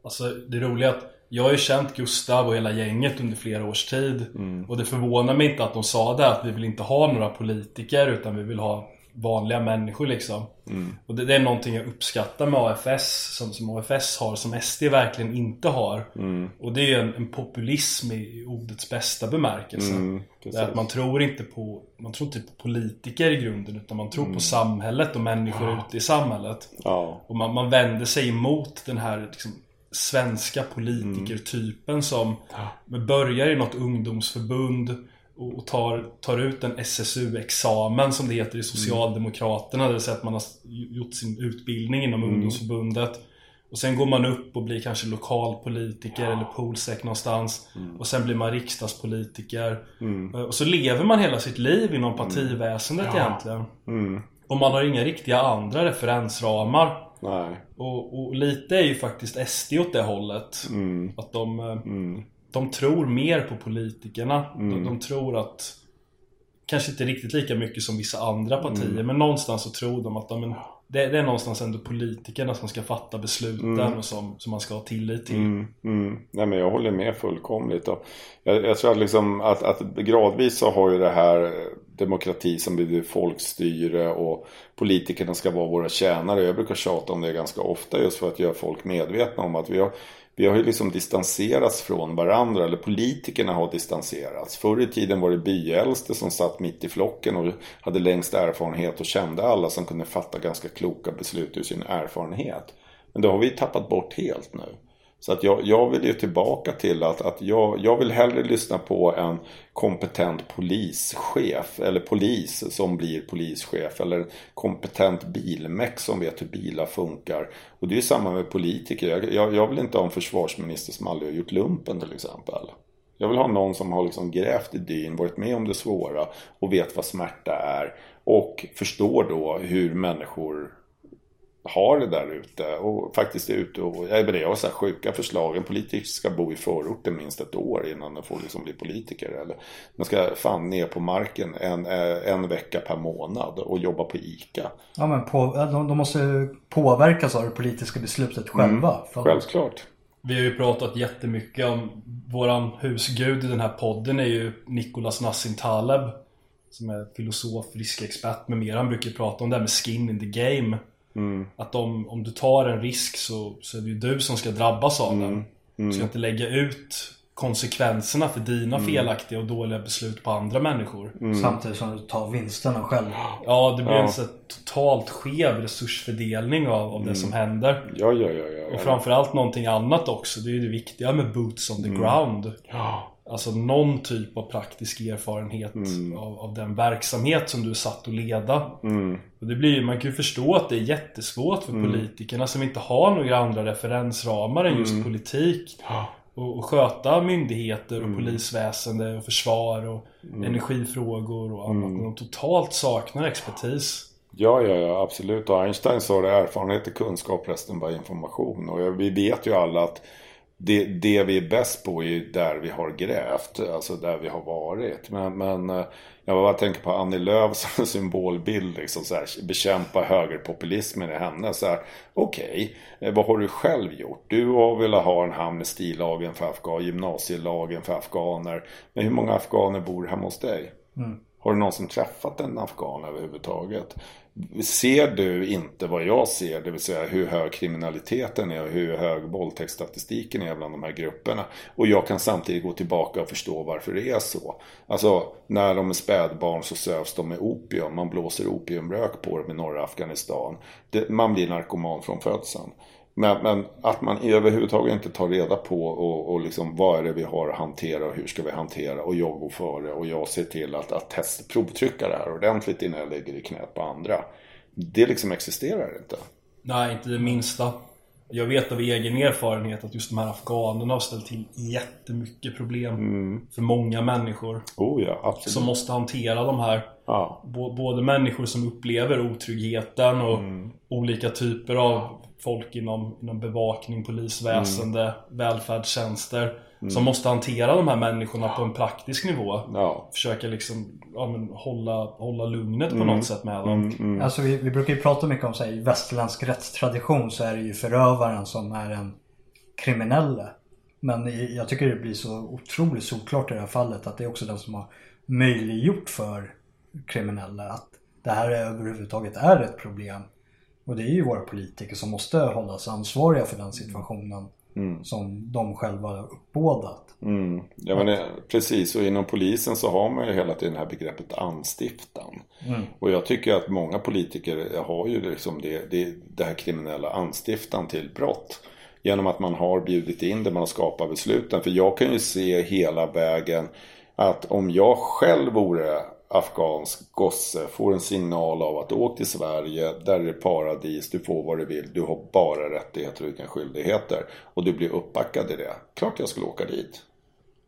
Alltså det roliga är att jag har ju känt Gustav och hela gänget under flera års tid mm. Och det förvånar mig inte att de sa det att vi vill inte ha några politiker utan vi vill ha vanliga människor liksom. Mm. Och det, det, är någonting jag uppskattar med AFS som, som AFS har som SD verkligen inte har. Mm. Och det är ju en, en, populism i ordets bästa bemärkelse. Mm, det är att man tror inte på Man tror inte på politiker i grunden utan man tror på mm. samhället och människor ja. ute i samhället. Ja. Och man, man vänder sig emot den här liksom, svenska politikertypen som börjar i något ungdomsförbund och tar, tar ut en SSU-examen som det heter i Socialdemokraterna. Det vill säga att man har gjort sin utbildning inom mm. ungdomsförbundet. Och sen går man upp och blir kanske lokalpolitiker ja. eller polsek någonstans. Mm. Och sen blir man riksdagspolitiker. Mm. Och så lever man hela sitt liv inom mm. partiväsendet ja. egentligen. Mm. Och man har inga riktiga andra referensramar. Nej. Och, och, lite är ju faktiskt SD åt det hållet. Mm. Att de, eh, mm. de tror mer på politikerna. Mm. De, de, tror att Kanske inte riktigt lika mycket som vissa andra partier mm. men någonstans så tror de att de, det, det, är någonstans ändå politikerna som ska fatta besluten mm. och som, som man ska ha tillit till. Mm. Nej men jag håller med fullkomligt. Jag, jag tror att, liksom att, att gradvis så har ju det här demokrati som blir folkstyre och politikerna ska vara våra tjänare. Jag brukar tjata om det ganska ofta just för att göra folk medvetna om att vi har vi har ju liksom distanserats från varandra, eller politikerna har distanserats. Förr i tiden var det byäldste som satt mitt i flocken och hade längst erfarenhet och kände alla som kunde fatta ganska kloka beslut ur sin erfarenhet. Men det har vi tappat bort helt nu. Så att jag, jag vill ju tillbaka till att, att jag, jag vill hellre lyssna på en kompetent polischef eller polis som blir polischef eller kompetent bilmek som vet hur bilar funkar. Och det är ju samma med politiker. Jag, jag, jag vill inte ha en försvarsminister som aldrig har gjort lumpen till exempel. Jag vill ha någon som har liksom grävt i dyn, varit med om det svåra och vet vad smärta är. Och förstår då hur människor har det där ute och faktiskt är ute och, jag menar, jag har så här sjuka förslag. En politiker ska bo i förorten minst ett år innan den får liksom bli politiker. Eller man ska fan ner på marken en, eh, en vecka per månad och jobba på ICA. Ja men på, de, de måste påverkas av det politiska beslutet själva. Mm, självklort. Vi har ju pratat jättemycket om våran husgud i den här podden är ju Nicolas Nassim Taleb. Som är filosof, riskexpert med mera. Han brukar prata om det här med skin in the game. Mm. Att om, om du tar en risk så, så är det ju du som ska drabbas av mm. den. Du ska inte lägga ut konsekvenserna för dina mm. felaktiga och dåliga beslut på andra människor. Mm. Samtidigt som du tar vinsterna själv. Ja, det blir ja. en så totalt skev resursfördelning av, av det mm. som händer. Ja, ja, ja, ja, Och framförallt någonting annat också. Det är ju det viktiga med boots on the mm. ground. Ja. Alltså någon typ av praktisk erfarenhet mm. av, av, den verksamhet som du är satt att leda. Mm. Och det blir, man kan ju förstå att det är jättesvårt för mm. politikerna som inte har några andra referensramar än just mm. politik. Och, och sköta myndigheter och mm. polisväsende och försvar och mm. energifrågor och annat. De totalt saknar expertis. Ja, ja, ja, absolut. Och Einstein sa det, erfarenhet är kunskap, resten bara information. Och vi vet ju alla att det, det vi är bäst på är där vi har grävt, alltså där vi har varit. Men, men eh, jag bara tänker på Annie Lööf som *laughs* symbolbild, liksom så här, bekämpa högerpopulismen i henne. Okej, okay, eh, vad har du själv gjort? Du har velat ha en amnestilagen för afghaner, gymnasielagen för afghaner. Men hur många afghaner bor hemma hos dig? Mm. Har du någonsin träffat en afghan överhuvudtaget? Ser du inte vad jag ser, det vill säga hur hög kriminaliteten är och hur hög våldtäktsstatistiken är bland de här grupperna. Och jag kan samtidigt gå tillbaka och förstå varför det är så. Alltså, när de är spädbarn så sövs de med opium. Man blåser opiumrök på dem i norra Afghanistan. Det, man blir narkoman från födseln. Men, men, att man överhuvudtaget inte tar reda på och, och liksom, vad är det vi har att hantera och hur ska vi hantera och jag går före och jag ser till att, att test, provtrycka det här ordentligt innan jag lägger i knät på andra. Det liksom existerar inte. Nej, inte det minsta. Jag vet av egen erfarenhet att just de här afghanerna har ställt till jättemycket problem mm. för många människor. Oh ja, absolut. Som måste hantera de här. Ja. Både människor som upplever otryggheten och mm. olika typer av folk inom, inom bevakning, polisväsende, mm. välfärdstjänster. Mm. Som måste hantera de här människorna på en praktisk nivå. Ja. Försöka liksom ja, men, hålla, hålla lugnet på mm. något sätt med dem. Mm, mm. Alltså vi, vi brukar ju prata mycket om så här, i västerländsk rättstradition så är det ju förövaren som är en kriminelle. Men jag tycker det blir så otroligt solklart i det här fallet att det är också den som har möjliggjort för kriminella att det här överhuvudtaget är ett problem. Och det är ju våra politiker som måste hållas ansvariga för den situationen. Mm. Som de själva har uppbådat. Mm. Ja, men, precis, och inom polisen så har man ju hela tiden det här begreppet anstiftan. Mm. Och jag tycker att många politiker har ju liksom det, det, det här kriminella anstiftan till brott. Genom att man har bjudit in det, man har skapat besluten. För jag kan ju se hela vägen att om jag själv vore afghansk gosse får en signal av att åk till Sverige, där är det paradis, du får vad du vill, du har bara rättigheter och inga skyldigheter. Och du blir uppbackad i det. Klart jag skulle åka dit.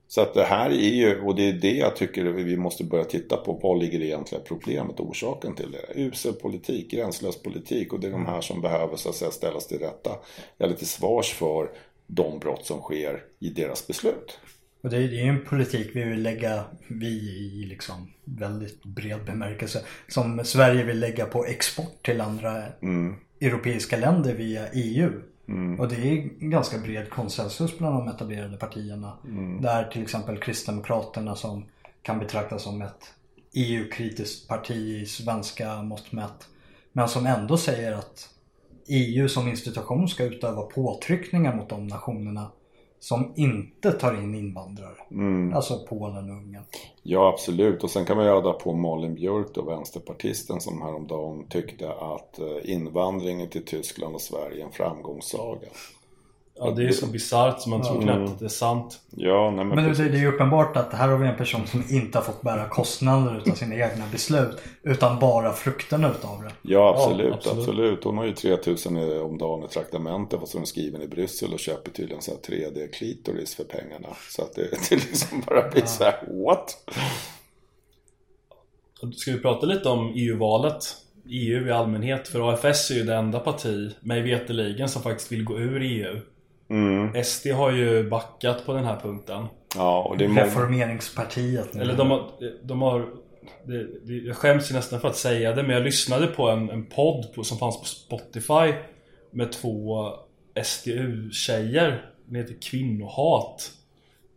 Så att det här är ju, och det är det jag tycker vi måste börja titta på. Vad ligger det egentliga problemet, och orsaken till det? Usel politik, gränslös politik och det är de här som behöver så att säga ställas till rätta. Eller till svars för de brott som sker i deras beslut. Och det är ju en politik vi vill lägga, vi i liksom väldigt bred bemärkelse, som Sverige vill lägga på export till andra mm. europeiska länder via EU. Mm. Och det är ganska bred konsensus bland de etablerade partierna. Mm. Där till exempel Kristdemokraterna som kan betraktas som ett EU-kritiskt parti i svenska mått mätt. Men som ändå säger att EU som institution ska utöva påtryckningar mot de nationerna som inte tar in invandrare. Mm. Alltså Polen och Ungern. Ja absolut och sen kan man ju adda på Malin Björk då, vänsterpartisten som häromdagen tyckte att eh, invandringen till Tyskland och Sverige är en framgångssaga. Ja det är så bisarrt så man tror knappt mm. att det är sant. Ja, nej, men, men det, det är ju uppenbart att här har vi en person som inte har fått bära kostnader utav sina egna beslut. Utan bara frukterna utav det. Ja absolut, ja, absolut, absolut. Hon har ju 3000 om dagen i traktamente fast hon är skriven i Bryssel och köper tydligen så 3D-klitoris för pengarna. Så att det, *laughs* det liksom bara blir ja. så här, what? Ska vi prata lite om EU-valet? EU i allmänhet, för AFS är ju det enda parti, mig veterligen, som faktiskt vill gå ur EU. Mm. SD har ju backat på den här punkten. Ja, och det är Reformeringspartiet. Eller de har... De har det, det, jag skäms ju nästan för att säga det men jag lyssnade på en, en podd på, som fanns på Spotify Med två SDU-tjejer Den heter Kvinnohat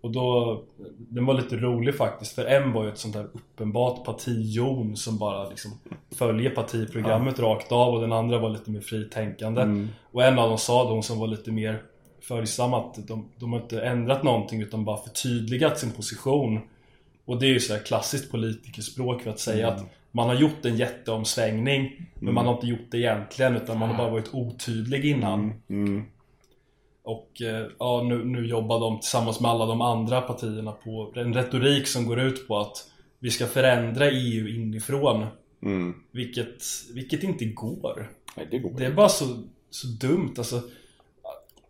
Och då Den var lite rolig faktiskt för en var ju ett sånt där uppenbart partijon som bara liksom Följer partiprogrammet ja. rakt av och den andra var lite mer fritänkande mm. Och en av dem sa, de som var lite mer följsam att de, de har inte ändrat någonting utan bara förtydligat sin position. Och det är ju så här klassiskt politikerspråk för att säga mm. att man har gjort en jätteomsvängning mm. men man har inte gjort det egentligen utan man har bara varit otydlig innan. Mm. mm. Och eh, ja, nu, nu jobbar de tillsammans med alla de andra partierna på en retorik som går ut på att vi ska förändra EU inifrån. Mm. Vilket, vilket inte går. Nej, det går Det är bara så, så dumt. Alltså,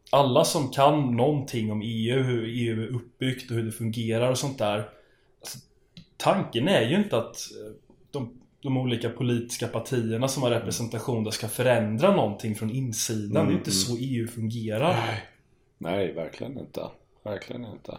alla som kan någonting om EU, hur EU är uppbyggt och hur det fungerar och sånt där alltså, Tanken är ju inte att eh, de, de, olika politiska partierna som har representation där ska förändra någonting från insidan. Mm, det är inte mm. så EU fungerar. Nej. Nej, verkligen inte. Verkligen inte.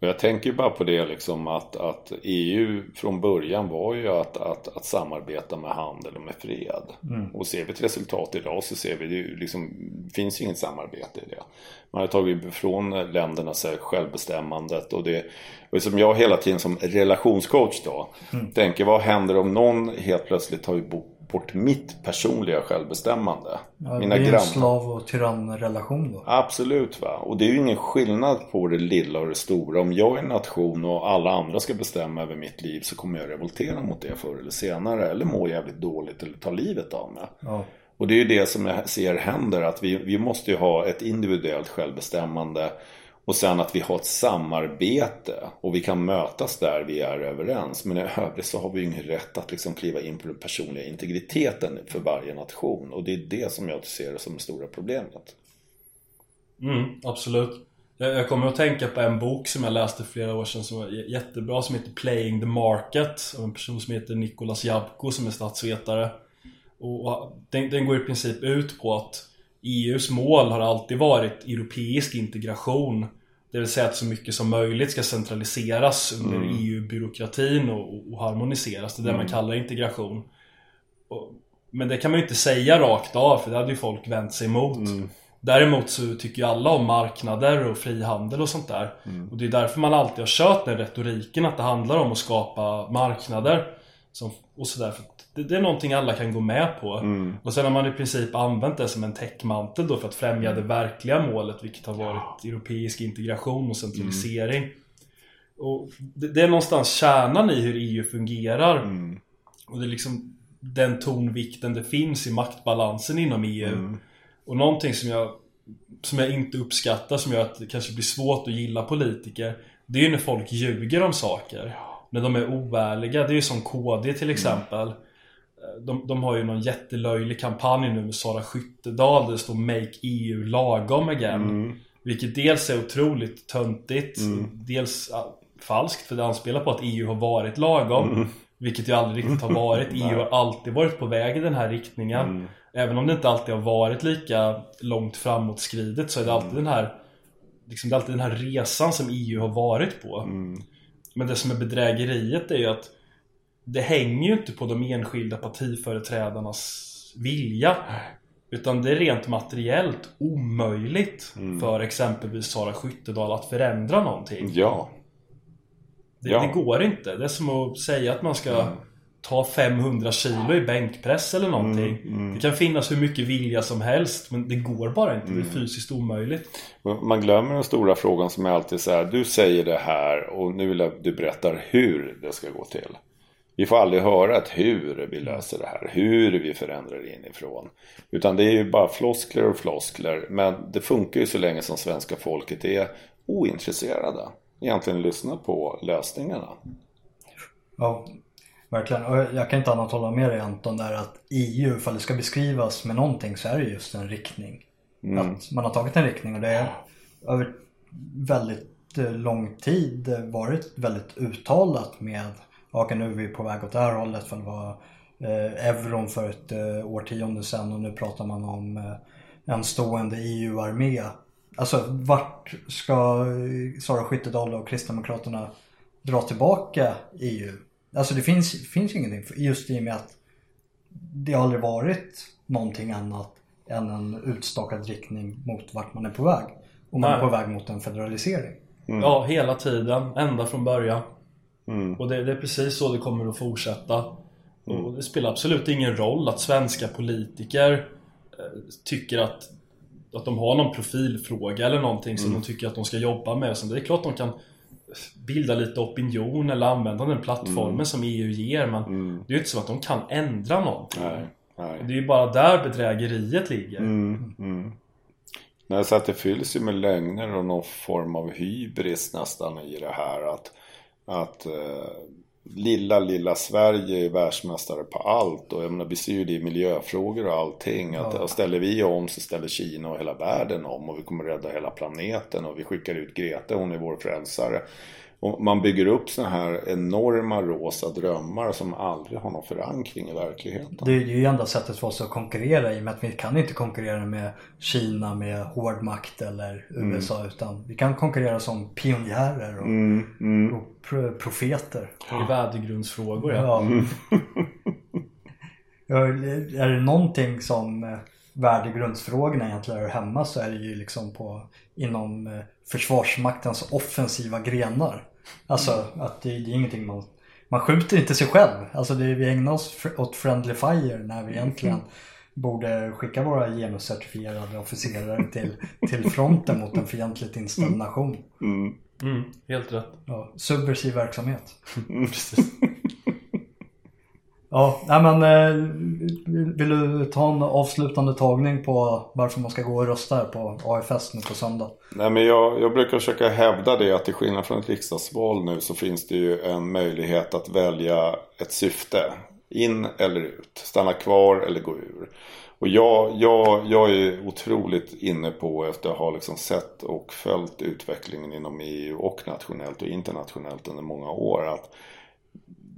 Och jag tänker bara på det liksom att, att EU från början var ju att, att, att samarbeta med handel och med fred. Mm. Och ser vi ett resultat idag så ser vi det ju liksom finns ju inget samarbete i det. Man har tagit ifrån länderna självbestämmandet och det och som jag hela tiden som relationscoach då mm. tänker vad händer om någon helt plötsligt tar bort mitt personliga självbestämmande. Ja, Mina det är en slav och tyrannrelation då. Absolut va. Och det är ju ingen skillnad på det lilla och det stora. Om jag är en nation och alla andra ska bestämma över mitt liv så kommer jag revoltera mot det förr eller senare. Eller må jävligt dåligt eller ta livet av mig. Ja. Och det är ju det som jag ser händer. Att vi, vi måste ju ha ett individuellt självbestämmande. Och sen att vi har ett samarbete och vi kan mötas där vi är överens. Men i övrigt så har vi ju ingen rätt att liksom kliva in på den personliga integriteten för varje nation. Och det är det som jag ser som det stora problemet. Mm, absolut. Jag kommer att tänka på en bok som jag läste flera år sedan som var jättebra som heter Playing the Market av en person som heter Nikolas Jabko som är statsvetare. Och den, den går i princip ut på att EUs mål har alltid varit europeisk integration. Det vill säga att så mycket som möjligt ska centraliseras under mm. EU-byråkratin och, och, harmoniseras. Det är det mm. man kallar integration. Och, men det kan man ju inte säga rakt av för det hade ju folk vänt sig emot. Mm. Däremot så tycker ju alla om marknader och frihandel och sånt där. Mm. Och det är därför man alltid har kört den retoriken att det handlar om att skapa marknader. Som, och sådär. Det, det, är någonting alla kan gå med på. Mm. Och sen har man i princip använt det som en täckmantel då för att främja det verkliga målet vilket har varit europeisk integration och centralisering. Mm. Och det, det, är någonstans kärnan i hur EU fungerar. Mm. Och det är liksom den tonvikten det finns i maktbalansen inom EU. Mm. Och någonting som jag, som jag inte uppskattar som gör att det kanske blir svårt att gilla politiker. Det är ju när folk ljuger om saker. När de är oärliga. Det är ju som KD till exempel. Mm de, de har ju någon jättelöjlig kampanj nu med Sara Skyttedal där det står Make EU lagom again. Mm. Vilket dels är otroligt töntigt, mm. dels falskt för det anspelar på att EU har varit lagom. Mm. Vilket ju aldrig riktigt har varit. EU *laughs* har alltid varit på väg i den här riktningen. Mm. Även om det inte alltid har varit lika långt framåtskridet så är det alltid den här liksom, det är alltid den här resan som EU har varit på. Mm. Men det som är bedrägeriet är ju att det hänger ju inte på de enskilda partiföreträdarnas vilja. Utan det är rent materiellt omöjligt mm. för exempelvis Sara Skyttedal att förändra någonting. Ja. Det, ja. det går inte. Det är som att säga att man ska mm. ta 500 kilo i bänkpress eller någonting. Mm, mm. Det kan finnas hur mycket vilja som helst men det går bara inte. Det är mm. fysiskt omöjligt. Man glömmer den stora frågan som är alltid så här. Du säger det här och nu vill jag att du berättar hur det ska gå till. Vi får aldrig höra att hur vi löser det här, hur vi förändrar inifrån. Utan det är ju bara floskler och floskler. Men det funkar ju så länge som svenska folket är ointresserade. Egentligen lyssna på lösningarna. Ja, verkligen. Och jag kan inte annat hålla med dig Anton där att EU, ifall det ska beskrivas med någonting så är det just en riktning. Mm. Att man har tagit en riktning och det är över väldigt eh, lång tid varit väldigt uttalat med okej nu är vi på väg åt det här hållet för det var eh, euron för ett eh, årtionde sedan och nu pratar man om eh, en stående EU-armé. Alltså vart ska eh, Sara Skyttedal och Kristdemokraterna dra tillbaka EU? Alltså det finns, finns ingenting just i och med att det har aldrig varit någonting annat än en utstakad riktning mot vart man är på väg. Och man Nej. är på väg mot en federalisering. Mm. Ja, hela tiden. Ända från början. Mm. Och det, det, är precis så det kommer att fortsätta. Mm. Och det spelar absolut ingen roll att svenska politiker eh, tycker att, att de har någon profilfråga eller någonting som mm. de tycker att de ska jobba med. Så det är klart de kan bilda lite opinion eller använda den plattformen mm. som EU ger men mm. det är ju inte så att de kan ändra någonting. Nej, nej. Det är ju bara där bedrägeriet ligger. Mm, mm. Nej, så att det fylls ju med lögner och någon form av hybris nästan i det här. att att eh, lilla, lilla Sverige är världsmästare på allt. Och jag menar, vi ser ju det i miljöfrågor och allting. Att, ja. Ställer vi om så ställer Kina och hela världen om. Och vi kommer rädda hela planeten. Och vi skickar ut Greta, hon är vår frälsare. Och man bygger upp sådana här enorma rosa drömmar som aldrig har någon förankring i verkligheten. Det är ju enda sättet för oss att konkurrera i och med att vi kan inte konkurrera med Kina med hård makt eller USA mm. utan vi kan konkurrera som pionjärer och, mm, mm. och profeter. I värdegrundsfrågor ja. *laughs* ja. är det någonting som värdegrundsfrågorna egentligen hör hemma så är det ju liksom på inom eh, Försvarsmaktens offensiva grenar. Alltså att det, det är ingenting man man skjuter inte sig själv. Alltså det, vi ägnar oss åt friendly fire när vi egentligen mm. borde skicka våra genuscertifierade officerare *laughs* till, till fronten mot en fientligt inställd mm. nation. Mm. Mm, helt rätt. Ja, subversiv verksamhet. *laughs* Precis. Ja, nej men eh, vill du ta en avslutande tagning på varför man ska gå och rösta här på AFS nu på söndag? Nej men jag, jag brukar försöka hävda det att till skillnad från ett riksdagsval nu så finns det ju en möjlighet att välja ett syfte. In eller ut, stanna kvar eller gå ur. Och jag, jag, jag är otroligt inne på efter att ha liksom sett och följt utvecklingen inom EU och nationellt och internationellt under många år. att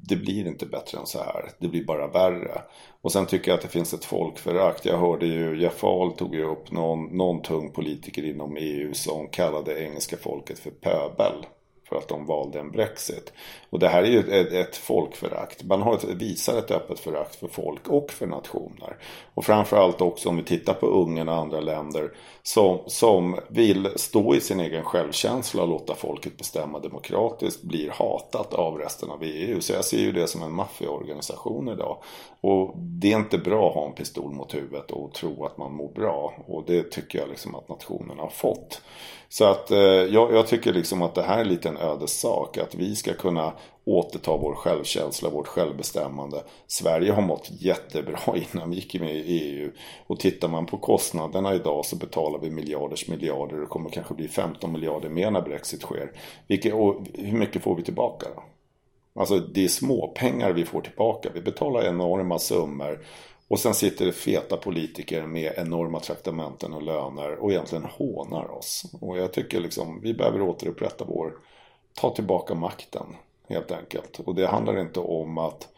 det blir inte bättre än så här. Det blir bara värre. Och sen tycker jag att det finns ett folkförakt. Jag hörde ju Jeff Ahl tog ju upp någon, någon tung politiker inom EU som kallade engelska folket för pöbel för att de valde en Brexit. Och det här är ju ett, ett folkförakt. Man har ett, visar ett öppet förakt för folk och för nationer. Och framförallt också om vi tittar på Ungern och andra länder som, som vill stå i sin egen självkänsla och låta folket bestämma demokratiskt blir hatat av resten av EU. Så jag ser ju det som en maffiaorganisation idag. Och det är inte bra att ha en pistol mot huvudet och tro att man mår bra. Och det tycker jag liksom att nationerna har fått. Så att eh, jag, jag, tycker liksom att det här är lite en ödessak. Att vi ska kunna återta vår självkänsla, vårt självbestämmande. Sverige har mått jättebra *laughs* innan vi gick med i EU. Och tittar man på kostnaderna idag så betalar vi miljarders miljarder. Det kommer kanske bli 15 miljarder mer när Brexit sker. Vilket, och hur mycket får vi tillbaka då? Alltså det är småpengar vi får tillbaka. Vi betalar enorma summor. Och sen sitter det feta politiker med enorma traktamenten och löner och egentligen hånar oss. Och jag tycker liksom vi behöver återupprätta vår, ta tillbaka makten helt enkelt. Och det handlar inte om att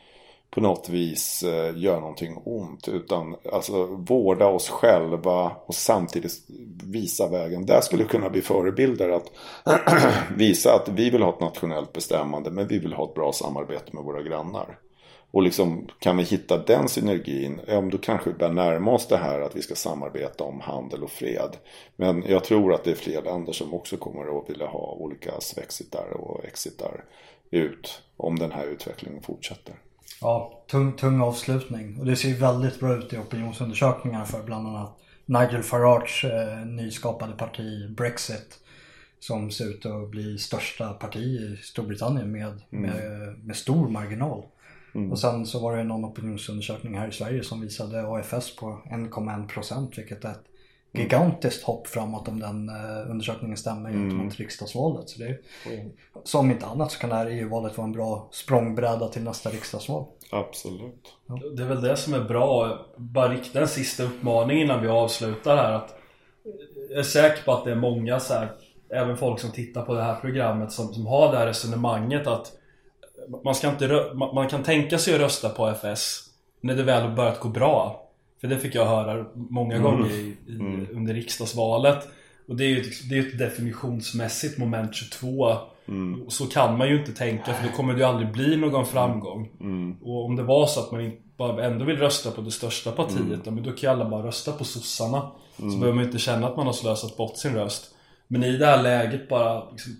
på något vis eh, göra någonting ont utan alltså vårda oss själva och samtidigt visa vägen. Där skulle kunna bli förebilder att *clears throat* visa att vi vill ha ett nationellt bestämmande men vi vill ha ett bra samarbete med våra grannar. Och liksom, kan vi hitta den synergin, ja, då kanske vi börjar närma oss det här att vi ska samarbeta om handel och fred. Men jag tror att det är fler länder som också kommer att vilja ha olika svexitar och exitar ut om den här utvecklingen fortsätter. Ja, tung, tung avslutning. Och det ser ju väldigt bra ut i opinionsundersökningarna för bland annat Nigel Farage eh, nyskapade parti Brexit. Som ser ut att bli största parti i Storbritannien med, mm. med, med stor marginal. Mm. Och sen så var det någon opinionsundersökning här i Sverige som visade AFS på 1,1% vilket är ett gigantiskt hopp framåt om den uh, undersökningen stämmer mm. gentemot riksdagsvalet. Så, det, mm. så om inte annat så kan det här EU-valet vara en bra språngbräda till nästa riksdagsval. Absolut. Ja. Det är väl det som är bra. Bara rikta en sista uppmaning innan vi avslutar här. Att jag är säker på att det är många så här, även folk som tittar på det här programmet som, som har det här resonemanget att man, ska inte, man kan tänka sig att rösta på FS när det väl har börjat gå bra. För det fick jag höra många mm. gånger i, i, mm. under riksdagsvalet. Och det är ju det är ett definitionsmässigt moment 22. Mm. Så kan man ju inte tänka för då kommer det ju aldrig bli någon framgång. Mm. Och om det var så att man bara ändå vill rösta på det största partiet, mm. då kan ju alla bara rösta på sossarna. Så mm. behöver man inte känna att man har slösat bort sin röst. Men i det här läget bara liksom,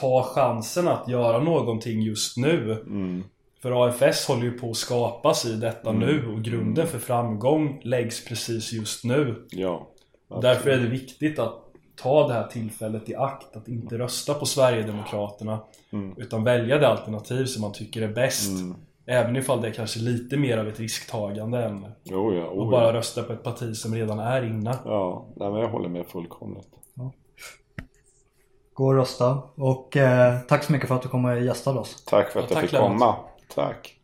ta chansen att göra någonting just nu. Mm. För AFS håller ju på att skapas i detta mm. nu och grunden för framgång läggs precis just nu. Ja, Därför är det viktigt att ta det här tillfället i akt att inte rösta på Sverigedemokraterna mm. utan välja det alternativ som man tycker är bäst. Mm. Även ifall det är kanske lite mer av ett risktagande än oh ja, oh och bara rösta på ett parti som redan är inne. Ja, nej, men jag håller med fullkomligt. Ja. Gå och rösta och eh, tack så mycket för att du kom och gästade oss. Tack för att ja, jag fick komma. Tack.